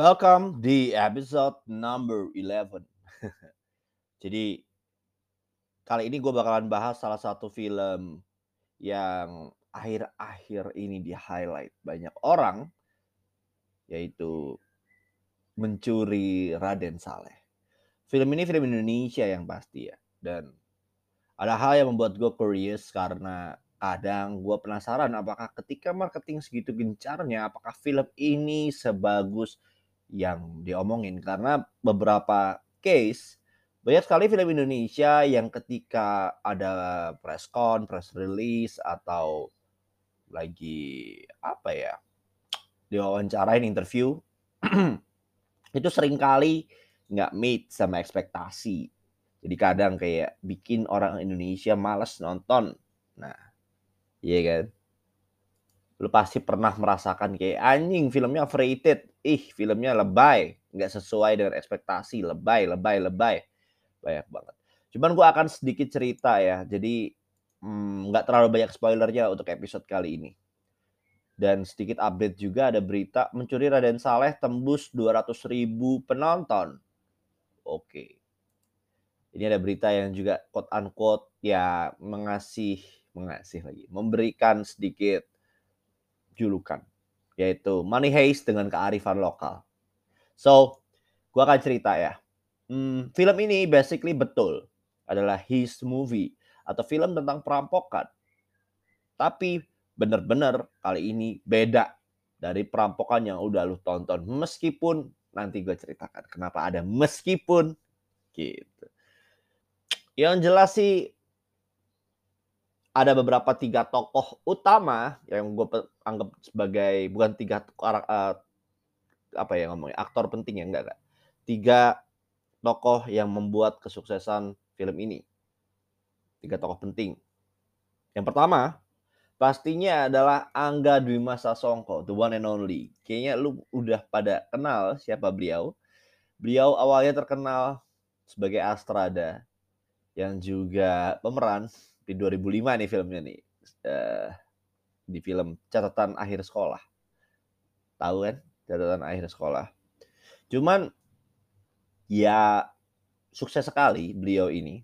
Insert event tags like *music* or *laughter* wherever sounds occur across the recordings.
Welcome di episode number 11. *laughs* Jadi kali ini gue bakalan bahas salah satu film yang akhir-akhir ini di-highlight banyak orang yaitu Mencuri Raden Saleh. Film ini film Indonesia yang pasti ya dan ada hal yang membuat gue curious karena kadang gue penasaran apakah ketika marketing segitu gencarnya apakah film ini sebagus yang diomongin karena beberapa case banyak sekali film Indonesia yang ketika ada press con, press release atau lagi apa ya diwawancarain interview *clears throat* itu sering kali nggak meet sama ekspektasi. Jadi kadang kayak bikin orang Indonesia males nonton. Nah, iya kan? Lu pasti pernah merasakan kayak anjing filmnya overrated. Ih, filmnya lebay. Nggak sesuai dengan ekspektasi. Lebay, lebay, lebay. Banyak banget. Cuman gue akan sedikit cerita ya. Jadi hmm, nggak terlalu banyak spoilernya untuk episode kali ini. Dan sedikit update juga ada berita mencuri Raden Saleh tembus 200 ribu penonton. Oke. Ini ada berita yang juga quote unquote ya mengasih mengasih lagi memberikan sedikit julukan yaitu money heist dengan kearifan lokal. So, gua akan cerita ya. Hmm, film ini basically betul adalah his movie atau film tentang perampokan. Tapi bener-bener kali ini beda dari perampokan yang udah lu tonton. Meskipun nanti gue ceritakan kenapa ada meskipun gitu. Yang jelas sih ada beberapa tiga tokoh utama yang gue anggap sebagai bukan tiga uh, apa ya ngomongnya aktor penting ya enggak, enggak. Tiga tokoh yang membuat kesuksesan film ini. Tiga tokoh penting. Yang pertama pastinya adalah Angga Dwi Masa Songko the one and only. Kayaknya lu udah pada kenal siapa beliau. Beliau awalnya terkenal sebagai Astrada yang juga pemeran di 2005 nih filmnya nih uh, di film catatan akhir sekolah. Tahu kan? Catatan akhir sekolah. Cuman ya sukses sekali beliau ini.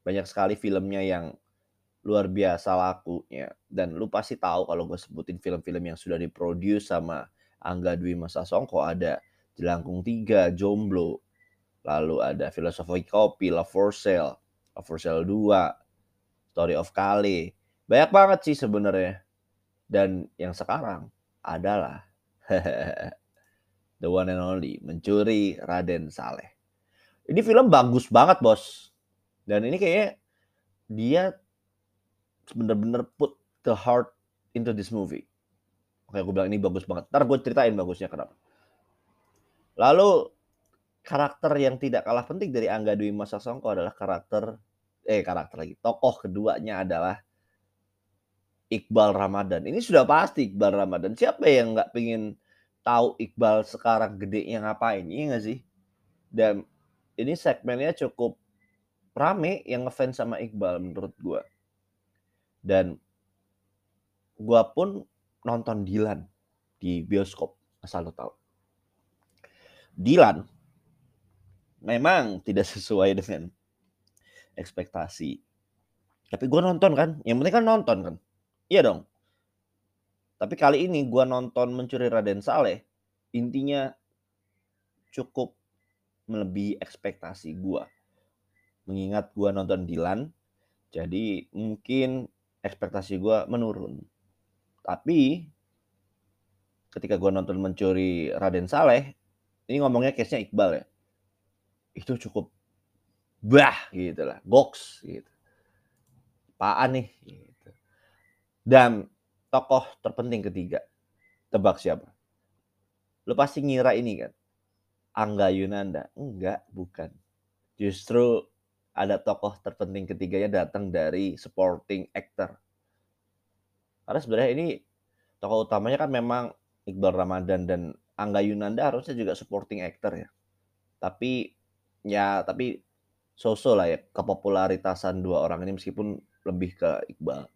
Banyak sekali filmnya yang luar biasa lakunya. Dan lu pasti tahu kalau gue sebutin film-film yang sudah diproduce sama Angga Dwi Masa Songko ada Jelangkung 3, Jomblo, lalu ada Filosofi Kopi, Love for Sale, Love for Sale 2, Story of Kali. Banyak banget sih sebenarnya. Dan yang sekarang adalah *laughs* the one and only mencuri Raden Saleh. Ini film bagus banget bos. Dan ini kayaknya dia bener-bener put the heart into this movie. Oke, aku bilang ini bagus banget. Ntar gue ceritain bagusnya kenapa. Lalu karakter yang tidak kalah penting dari Angga Dwi Masa Songko adalah karakter eh karakter lagi. Tokoh keduanya adalah Iqbal Ramadan. Ini sudah pasti Iqbal Ramadan. Siapa yang nggak pengen tahu Iqbal sekarang gede yang ngapain? Iya nggak sih? Dan ini segmennya cukup rame yang ngefans sama Iqbal menurut gue. Dan gue pun nonton Dilan di bioskop asal lo tahu. Dilan memang tidak sesuai dengan ekspektasi. Tapi gue nonton kan, yang penting kan nonton kan. Iya dong. Tapi kali ini gue nonton Mencuri Raden Saleh, intinya cukup melebihi ekspektasi gue. Mengingat gue nonton Dilan, jadi mungkin ekspektasi gue menurun. Tapi ketika gue nonton Mencuri Raden Saleh, ini ngomongnya case-nya Iqbal ya. Itu cukup bah gitu lah. Box gitu. Apaan nih gitu. dan tokoh terpenting ketiga tebak siapa? Lu pasti ngira ini kan? Angga Yunanda. Enggak bukan. Justru ada tokoh terpenting ketiganya datang dari supporting actor. Karena sebenarnya ini tokoh utamanya kan memang Iqbal Ramadan dan Angga Yunanda harusnya juga supporting actor ya. Tapi ya tapi so-so lah ya kepopularitasan dua orang ini meskipun lebih ke Iqbal.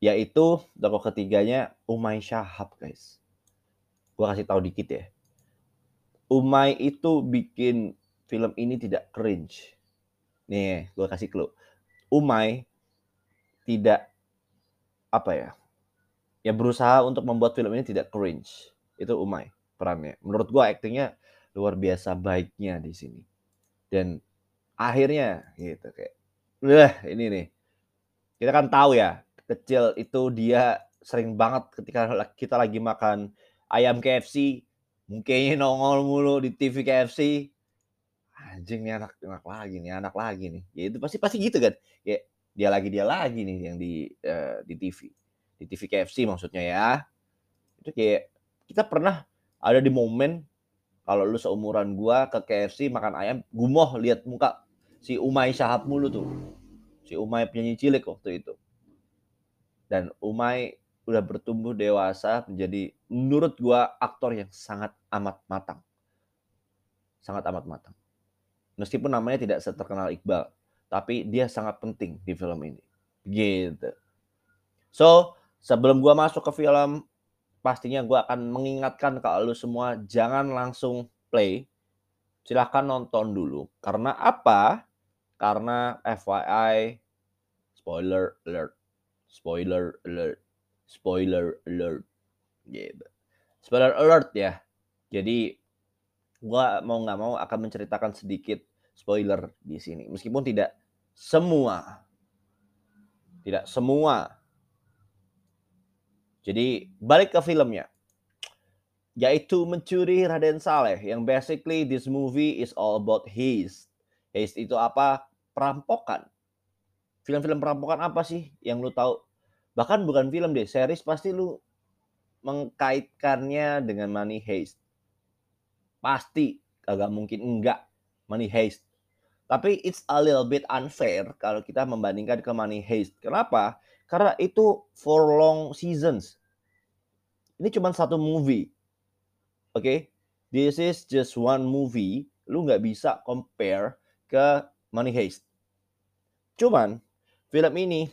Yaitu tokoh ketiganya Umay Syahab guys. Gua kasih tahu dikit ya. Umay itu bikin film ini tidak cringe. Nih, gue kasih clue. Umay tidak apa ya? Ya berusaha untuk membuat film ini tidak cringe. Itu Umay perannya. Menurut gue aktingnya luar biasa baiknya di sini. Dan akhirnya gitu kayak, wah ini nih. Kita kan tahu ya, kecil itu dia sering banget ketika kita lagi makan ayam KFC, mukanya nongol mulu di TV KFC. Anjing nih anak anak lagi nih, anak lagi nih. Ya itu pasti pasti gitu kan. Ya dia lagi dia lagi nih yang di uh, di TV. Di TV KFC maksudnya ya. Itu kayak kita pernah ada di momen kalau lu seumuran gua ke KFC makan ayam, gumoh lihat muka si Umay Syahab mulu tuh. Si Umay penyanyi cilik waktu itu. Dan Umay udah bertumbuh dewasa menjadi menurut gua aktor yang sangat amat matang. Sangat amat matang. Meskipun namanya tidak seterkenal Iqbal, tapi dia sangat penting di film ini. Gitu. So, sebelum gua masuk ke film, pastinya gua akan mengingatkan ke lu semua jangan langsung play. Silahkan nonton dulu. Karena apa? Karena FYI, spoiler alert, spoiler alert spoiler alert. Gitu. Spoiler alert ya. Jadi gua mau nggak mau akan menceritakan sedikit spoiler di sini. Meskipun tidak semua. Tidak semua. Jadi balik ke filmnya. Yaitu mencuri Raden Saleh yang basically this movie is all about heist heist itu apa perampokan film-film perampokan apa sih yang lu tahu bahkan bukan film deh, series pasti lu mengkaitkannya dengan Money Heist. Pasti kagak mungkin enggak Money Heist. Tapi it's a little bit unfair kalau kita membandingkan ke Money Heist. Kenapa? Karena itu for long seasons. Ini cuma satu movie. Oke? Okay? This is just one movie. Lu nggak bisa compare ke Money Heist. Cuman film ini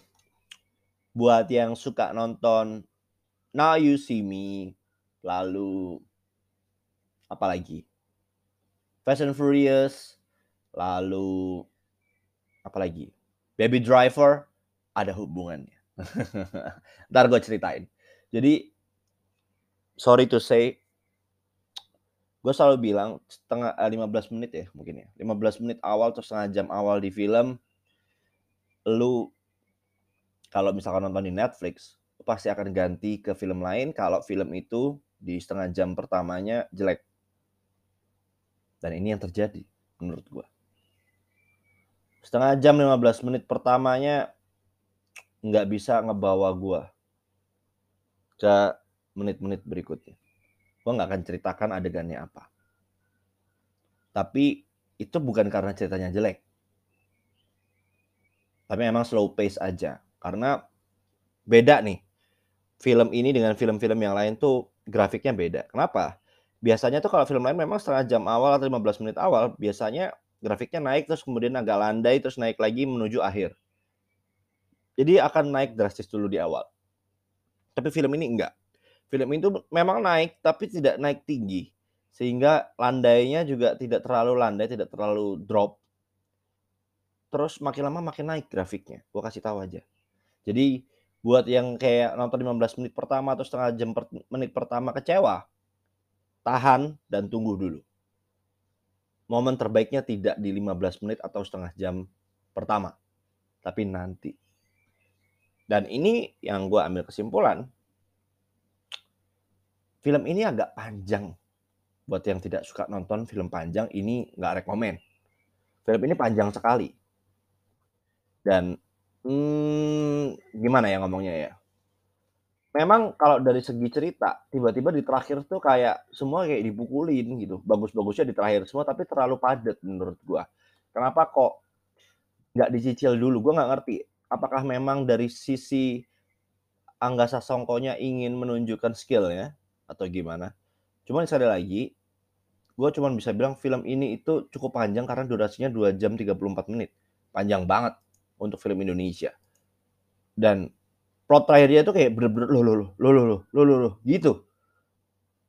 buat yang suka nonton Now You See Me, lalu apa lagi? Fast and Furious, lalu apa lagi? Baby Driver ada hubungannya. *laughs* Ntar gue ceritain. Jadi sorry to say, gue selalu bilang setengah 15 eh, menit ya mungkin ya. 15 menit awal atau setengah jam awal di film, lu kalau misalkan nonton di Netflix, pasti akan ganti ke film lain kalau film itu di setengah jam pertamanya jelek. Dan ini yang terjadi menurut gua. Setengah jam 15 menit pertamanya nggak bisa ngebawa gua ke menit-menit berikutnya. Gua nggak akan ceritakan adegannya apa. Tapi itu bukan karena ceritanya jelek. Tapi memang slow pace aja karena beda nih. Film ini dengan film-film yang lain tuh grafiknya beda. Kenapa? Biasanya tuh kalau film lain memang setengah jam awal atau 15 menit awal biasanya grafiknya naik terus kemudian agak landai terus naik lagi menuju akhir. Jadi akan naik drastis dulu di awal. Tapi film ini enggak. Film itu memang naik tapi tidak naik tinggi. Sehingga landainya juga tidak terlalu landai, tidak terlalu drop. Terus makin lama makin naik grafiknya. Gua kasih tahu aja. Jadi buat yang kayak nonton 15 menit pertama atau setengah jam per, menit pertama kecewa, tahan dan tunggu dulu. Momen terbaiknya tidak di 15 menit atau setengah jam pertama, tapi nanti. Dan ini yang gue ambil kesimpulan, film ini agak panjang. Buat yang tidak suka nonton film panjang, ini nggak rekomen. Film ini panjang sekali. Dan Hmm, gimana ya ngomongnya ya? Memang kalau dari segi cerita, tiba-tiba di terakhir tuh kayak semua kayak dipukulin gitu. Bagus-bagusnya di terakhir semua, tapi terlalu padat menurut gua. Kenapa kok nggak dicicil dulu? Gua nggak ngerti. Apakah memang dari sisi Angga Sasongkonya ingin menunjukkan skill ya atau gimana? Cuman sekali lagi, gue cuma bisa bilang film ini itu cukup panjang karena durasinya 2 jam 34 menit. Panjang banget untuk film Indonesia. Dan plot terakhirnya itu kayak bener-bener lo lo lo lo lo lo lo lo gitu.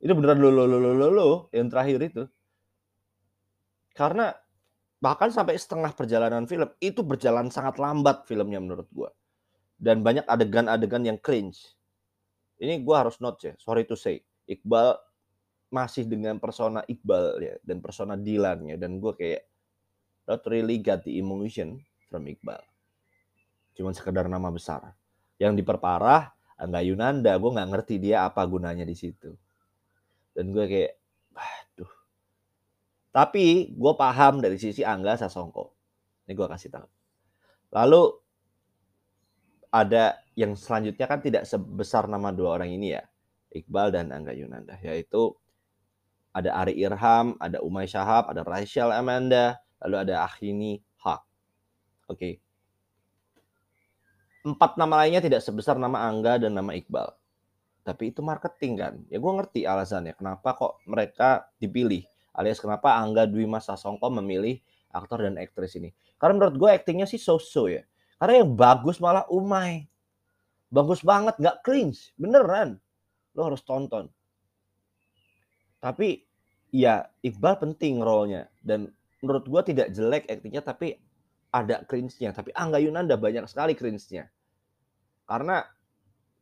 Itu beneran lo lo lo lo lo lo yang terakhir itu. Karena bahkan sampai setengah perjalanan film, itu berjalan sangat lambat filmnya menurut gua. Dan banyak adegan-adegan yang cringe. Ini gua harus note ya, sorry to say, Iqbal masih dengan persona Iqbal ya dan persona Dilan ya dan gua kayak not really got the emotion from Iqbal. Cuman sekedar nama besar. Yang diperparah Angga Yunanda, gue nggak ngerti dia apa gunanya di situ. Dan gue kayak, aduh. Tapi gue paham dari sisi Angga Sasongko. Ini gue kasih tahu. Lalu ada yang selanjutnya kan tidak sebesar nama dua orang ini ya. Iqbal dan Angga Yunanda. Yaitu ada Ari Irham, ada Umay Shahab, ada Rachel Amanda, lalu ada Akhini Haq. Oke. Okay. Empat nama lainnya tidak sebesar nama Angga dan nama Iqbal. Tapi itu marketing kan. Ya gue ngerti alasannya. Kenapa kok mereka dipilih. Alias kenapa Angga Dwi Mas Sasongko memilih aktor dan aktris ini. Karena menurut gue aktingnya sih so-so ya. Karena yang bagus malah Umay. Bagus banget, nggak cringe. Beneran. Lo harus tonton. Tapi ya Iqbal penting role-nya. Dan menurut gue tidak jelek aktingnya tapi ada cringe-nya. Tapi Angga Yunanda banyak sekali cringe-nya. Karena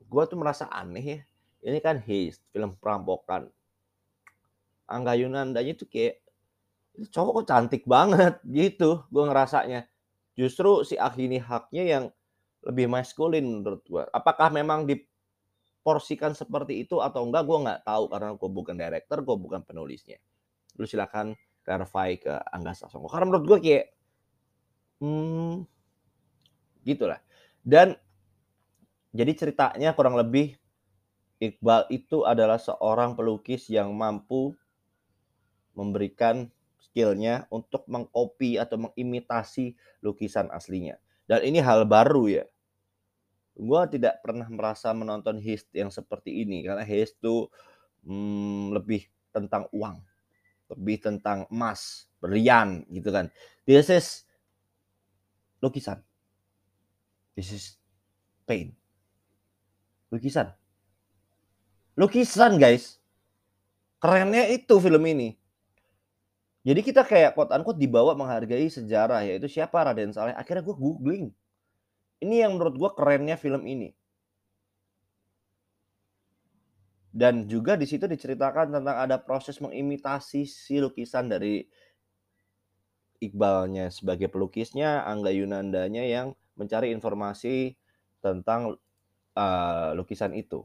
gue tuh merasa aneh ya. Ini kan Haste, film perampokan. Angga Yunandanya tuh kayak cowok kok cantik banget *laughs* gitu gue ngerasanya justru si Akhini haknya yang lebih maskulin menurut gue apakah memang diporsikan seperti itu atau enggak gue nggak tahu karena gue bukan director gue bukan penulisnya lu silakan clarify ke Angga Sasongko karena menurut gue kayak hmm, gitulah dan jadi ceritanya kurang lebih Iqbal itu adalah seorang pelukis yang mampu memberikan skillnya untuk mengcopy atau mengimitasi lukisan aslinya. Dan ini hal baru ya. Gue tidak pernah merasa menonton Hist yang seperti ini karena Hist itu hmm, lebih tentang uang, lebih tentang emas, berlian gitu kan. This is lukisan. This is paint. Lukisan. Lukisan guys. Kerennya itu film ini. Jadi kita kayak quote unquote dibawa menghargai sejarah yaitu siapa Raden Saleh. Akhirnya gue googling. Ini yang menurut gue kerennya film ini. Dan juga di situ diceritakan tentang ada proses mengimitasi si lukisan dari Iqbalnya sebagai pelukisnya, Angga Yunandanya yang mencari informasi tentang uh, lukisan itu.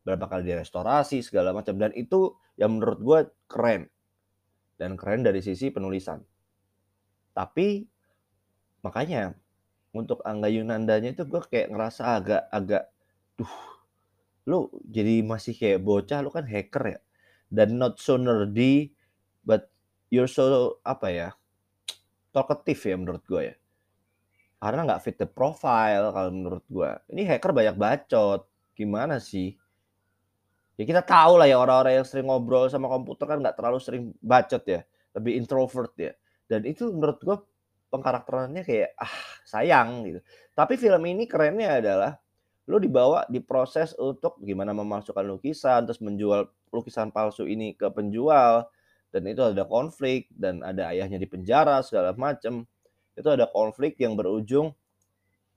Berapa kali direstorasi segala macam dan itu yang menurut gue keren dan keren dari sisi penulisan. Tapi makanya untuk Angga Yunandanya itu gue kayak ngerasa agak agak duh lu jadi masih kayak bocah lu kan hacker ya? Dan not so nerdy but you're so apa ya talkative ya menurut gue ya? Karena nggak fit the profile kalau menurut gue ini hacker banyak bacot. Gimana sih? Ya kita tahu lah ya orang-orang yang sering ngobrol sama komputer kan nggak terlalu sering bacot ya lebih introvert ya. Dan itu menurut gue pengkarakterannya kayak ah sayang gitu. Tapi film ini kerennya adalah lo dibawa diproses untuk gimana memasukkan lukisan terus menjual lukisan palsu ini ke penjual dan itu ada konflik dan ada ayahnya di penjara segala macam itu ada konflik yang berujung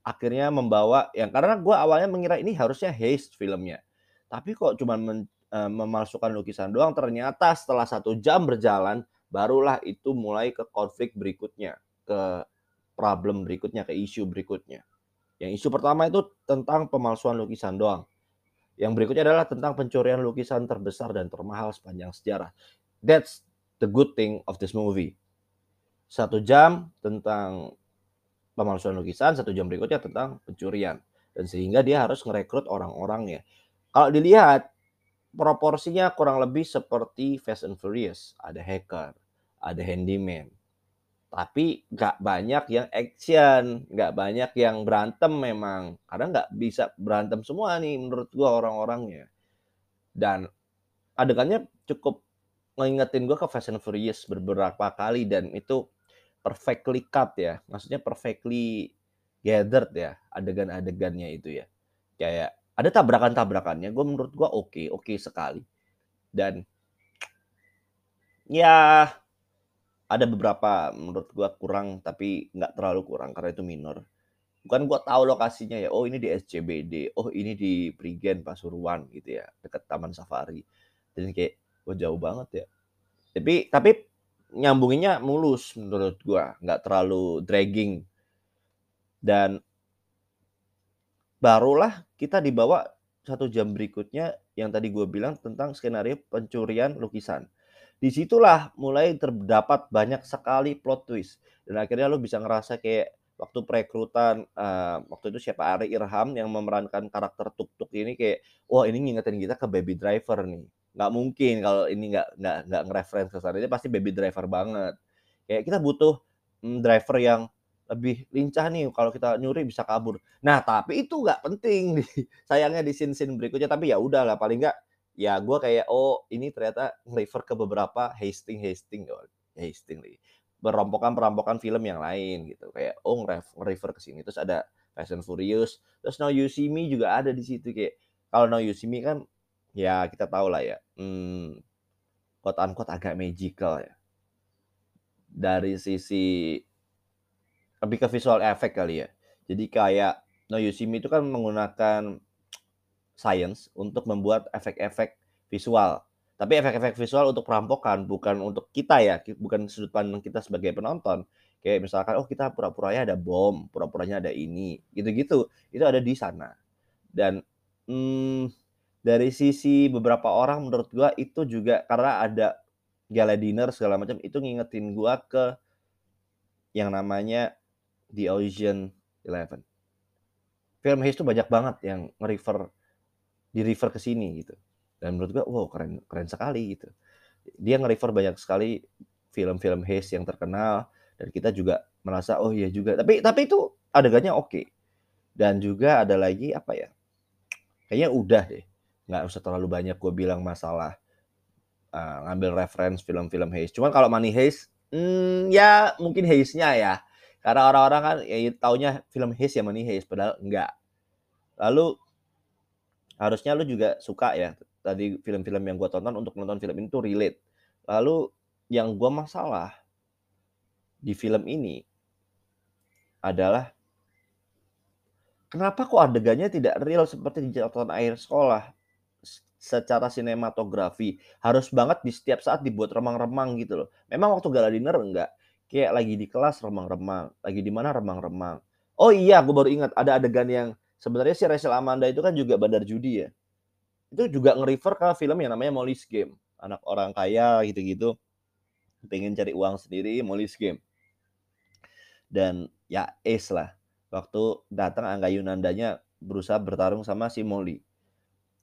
akhirnya membawa yang karena gue awalnya mengira ini harusnya haste filmnya. Tapi kok cuma men, uh, memasukkan lukisan doang ternyata setelah satu jam berjalan barulah itu mulai ke konflik berikutnya ke problem berikutnya ke isu berikutnya. Yang isu pertama itu tentang pemalsuan lukisan doang. Yang berikutnya adalah tentang pencurian lukisan terbesar dan termahal sepanjang sejarah. That's the good thing of this movie. Satu jam tentang pemalsuan lukisan satu jam berikutnya tentang pencurian. Dan sehingga dia harus merekrut orang-orangnya. Kalau dilihat proporsinya kurang lebih seperti Fast and Furious. Ada hacker, ada handyman. Tapi nggak banyak yang action, nggak banyak yang berantem memang. Karena nggak bisa berantem semua nih menurut gua orang-orangnya. Dan adegannya cukup ngingetin gua ke Fast and Furious beberapa kali dan itu perfectly cut ya. Maksudnya perfectly gathered ya adegan-adegannya itu ya. Kayak ada tabrakan-tabrakannya, gue menurut gue oke, okay, oke okay sekali. Dan ya ada beberapa menurut gua kurang, tapi nggak terlalu kurang karena itu minor. Bukan gua tahu lokasinya ya, oh ini di SCBD, oh ini di Prigen Pasuruan gitu ya, dekat Taman Safari. Dan kayak, "Wah jauh banget ya." Tapi tapi nyambunginnya mulus menurut gua, nggak terlalu dragging. Dan barulah kita dibawa 1 jam berikutnya yang tadi gua bilang tentang skenario pencurian lukisan. Di situlah mulai terdapat banyak sekali plot twist dan akhirnya lu bisa ngerasa kayak waktu perekrutan, eee, waktu itu siapa, Arie Irham yang memerankan karakter Tuk Tuk ini kayak, wah ini ngingetin kita ke Baby Driver nih. Nggak mungkin kalau ini nggak nggak nggak nge-reference ke sana, ini pasti Baby Driver banget. Kayak kita butuh, mmm, driver yang lebih lincah nih kalau kita nyuri bisa kabur. Nah, tapi itu nggak penting *laughs* sayangnya di scene-scene berikutnya, tapi ya udahlah paling nggak, ya gua kayak, oh ini ternyata nge-refer ke beberapa heisting-heisting oh, heisting lagi, perampokan-perampokan film yang lain gitu. Kayak, oh nge-refer ke sini. Terus ada Fast and Furious, terus Now You See Me juga ada di situ kayak kalau Now You See Me kan ya kita tahulah ya, mmm, quote unquote agak magical ya. Dari sisi lebih ke visual effect kali ya. Jadi kayak Now You See Me itu kan menggunakan science untuk membuat efek-efek visual. Tapi efek-efek visual untuk perampokan, bukan untuk kita ya, bukan sudut pandang kita sebagai penonton. Kayak misalkan, oh kita pura-puranya ada bom, pura-puranya ada ini, gitu-gitu. Itu ada di sana. Dan, mmm, dari sisi beberapa orang menurut gua itu juga karena ada gala dinner segala macam, itu ngingetin gua ke yang namanya The Ocean Eleven. Film heist tuh banyak banget yang nge-refer di-refer ke sini gitu. Dan menurut gua, wow keren keren sekali gitu. Dia nge-refer banyak sekali film-film heist yang terkenal dan kita juga merasa, oh iya juga. Tapi tapi itu adegannya oke. Dan juga ada lagi apa ya, kayaknya udah deh, nggak usah terlalu banyak gua bilang masalah, eee, ngambil reference film-film heist. Cuman kalau Money Heist, mmm, ya mungkin heist-nya ya, karena orang-orang kan ya taunya film heist ya Money Heist, padahal enggak. Lalu harusnya lu juga suka ya, tadi film-film yang gua tonton untuk nonton film ini tuh relate. Lalu yang gua masalah di film ini adalah kenapa kok adegannya tidak real seperti di catatan akhir sekolah? Secara sinematografi, harus banget di setiap saat dibuat remang-remang gitu loh. Memang waktu gala dinner enggak, kayak lagi di kelas remang-remang, lagi di mana remang-remang. Oh iya, gua baru ingat ada adegan yang sebenarnya si Rachel Amanda itu kan juga bandar judi ya. Itu juga nge-refer ke film yang namanya Molly's Game. Anak orang kaya gitu-gitu, pengen cari uang sendiri, Molly's Game. Dan ya ace lah, waktu datang Angga Yunandanya berusaha bertarung sama si Molly.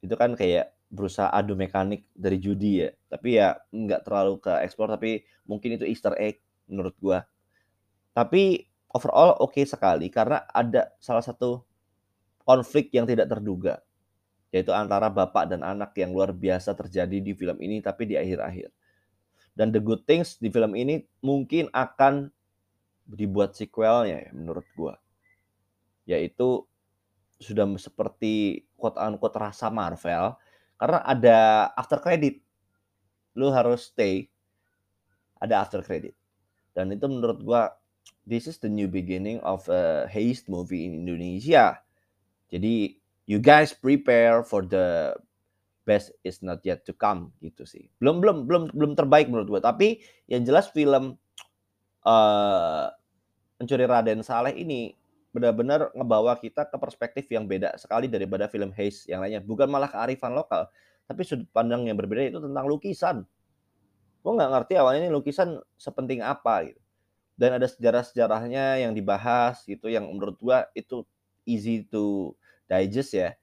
Itu kan kayak berusaha adu mekanik dari judi ya, tapi ya nggak terlalu ke-explore, tapi mungkin itu Easter egg menurut gua. Tapi overall oke sekali karena ada salah satu konflik yang tidak terduga, yaitu antara bapak dan anak yang luar biasa terjadi di film ini, tapi di akhir-akhir. Dan the good things di film ini mungkin akan dibuat sequel-nya ya menurut gua. Yaitu sudah seperti quote unquote rasa Marvel, karena ada after credit. Lu harus stay, ada after credit. Dan itu menurut gua, this is the new beginning of a heist movie in Indonesia. Jadi, you guys prepare for the best is not yet to come gitu sih. Belum belum belum belum terbaik menurut gua, tapi yang jelas film, eee, Pencuri Raden Saleh ini benar-benar ngebawa kita ke perspektif yang beda sekali daripada film heist yang lainnya. Bukan malah kearifan lokal, tapi sudut pandang yang berbeda itu tentang lukisan. Gua nggak ngerti awalnya ini lukisan sepenting apa gitu. Dan ada sejarah-sejarahnya yang dibahas gitu, yang menurut gua itu easy to digest ya.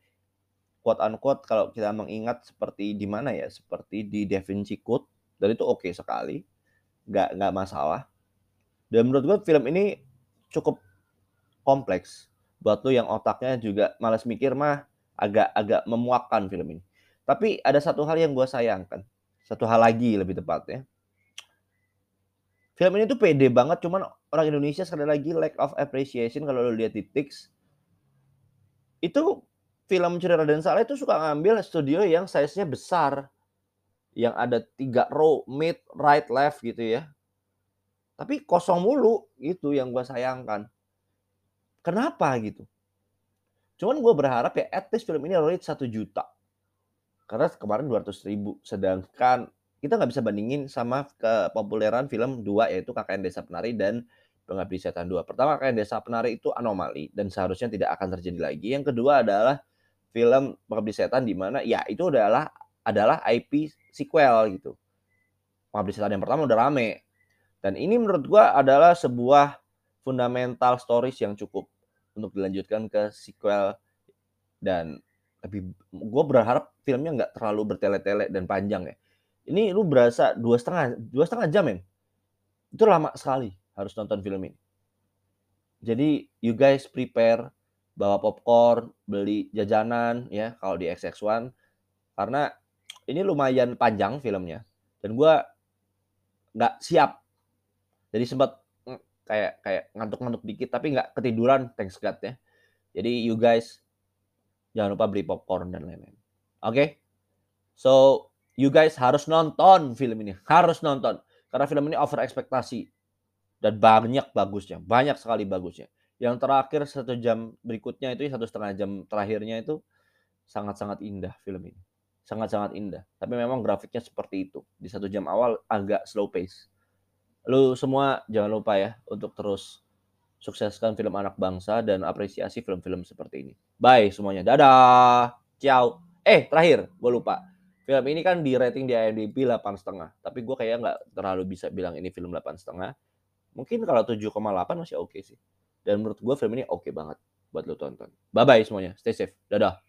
Quote unquote kalau kita mengingat seperti di mana ya, seperti di Da Vinci Code dan itu oke sekali, nggak nggak masalah. Dan menurut gua film ini cukup kompleks, buat lu yang otaknya juga males mikir mah agak agak memuakkan film ini. Tapi ada satu hal yang gua sayangkan, satu hal lagi lebih tepatnya. Film ini tuh pede banget, cuman orang Indonesia sekali lagi lack of appreciation kalau lu lihat di Tix. Itu film Pencuri Raden Saleh itu suka ngambil studio yang size-nya besar, yang ada 3 row, mid, right, left gitu ya. Tapi kosong mulu, itu yang gue sayangkan. Kenapa gitu? Cuman gue berharap ya at least film ini rate 1 juta. Karena kemarin 200.000, sedangkan kita nggak bisa bandingin sama kepopuleran film 2 yaitu KKN Desa Penari dan Pengabdi Setan 2. Pertama, KKN Desa Penari itu anomali dan seharusnya tidak akan terjadi lagi. Yang kedua adalah film Pengabdi Setan di mana ya itu adalah adalah IP sequel gitu. Pengabdi Setan yang pertama udah rame. Dan ini menurut gua adalah sebuah fundamental stories yang cukup untuk dilanjutkan ke sequel dan lebih gue berharap filmnya nggak terlalu bertele-tele dan panjang ya. Ini lu berasa dua setengah dua setengah jam men. Itu lama sekali harus nonton film ini. Jadi you guys prepare bawa popcorn, beli jajanan ya kalau di XX1 karena ini lumayan panjang filmnya dan gue nggak siap. Jadi sempat kayak kayak ngantuk-ngantuk dikit tapi nggak ketiduran thanks God ya. Jadi you guys jangan lupa beli popcorn dan lain-lain. Oke? Okay? So you guys harus nonton film ini, harus nonton karena film ini over ekspektasi dan banyak bagusnya, banyak sekali bagusnya. Yang terakhir satu jam berikutnya itu satu setengah jam terakhirnya itu sangat-sangat indah film ini, sangat-sangat indah. Tapi memang grafiknya seperti itu di satu jam awal agak slow pace Lu semua jangan lupa ya untuk terus sukseskan film anak bangsa dan apresiasi film-film seperti ini. Bye semuanya. Dadah. Ciao. Eh, terakhir, gue lupa. Film ini kan di rating di IMDb setengah, tapi gue kayak nggak terlalu bisa bilang ini film setengah. Mungkin kalau 7,8 masih oke okay sih. Dan menurut gue film ini oke okay banget buat lo tonton. Bye-bye semuanya. Stay safe. Dadah.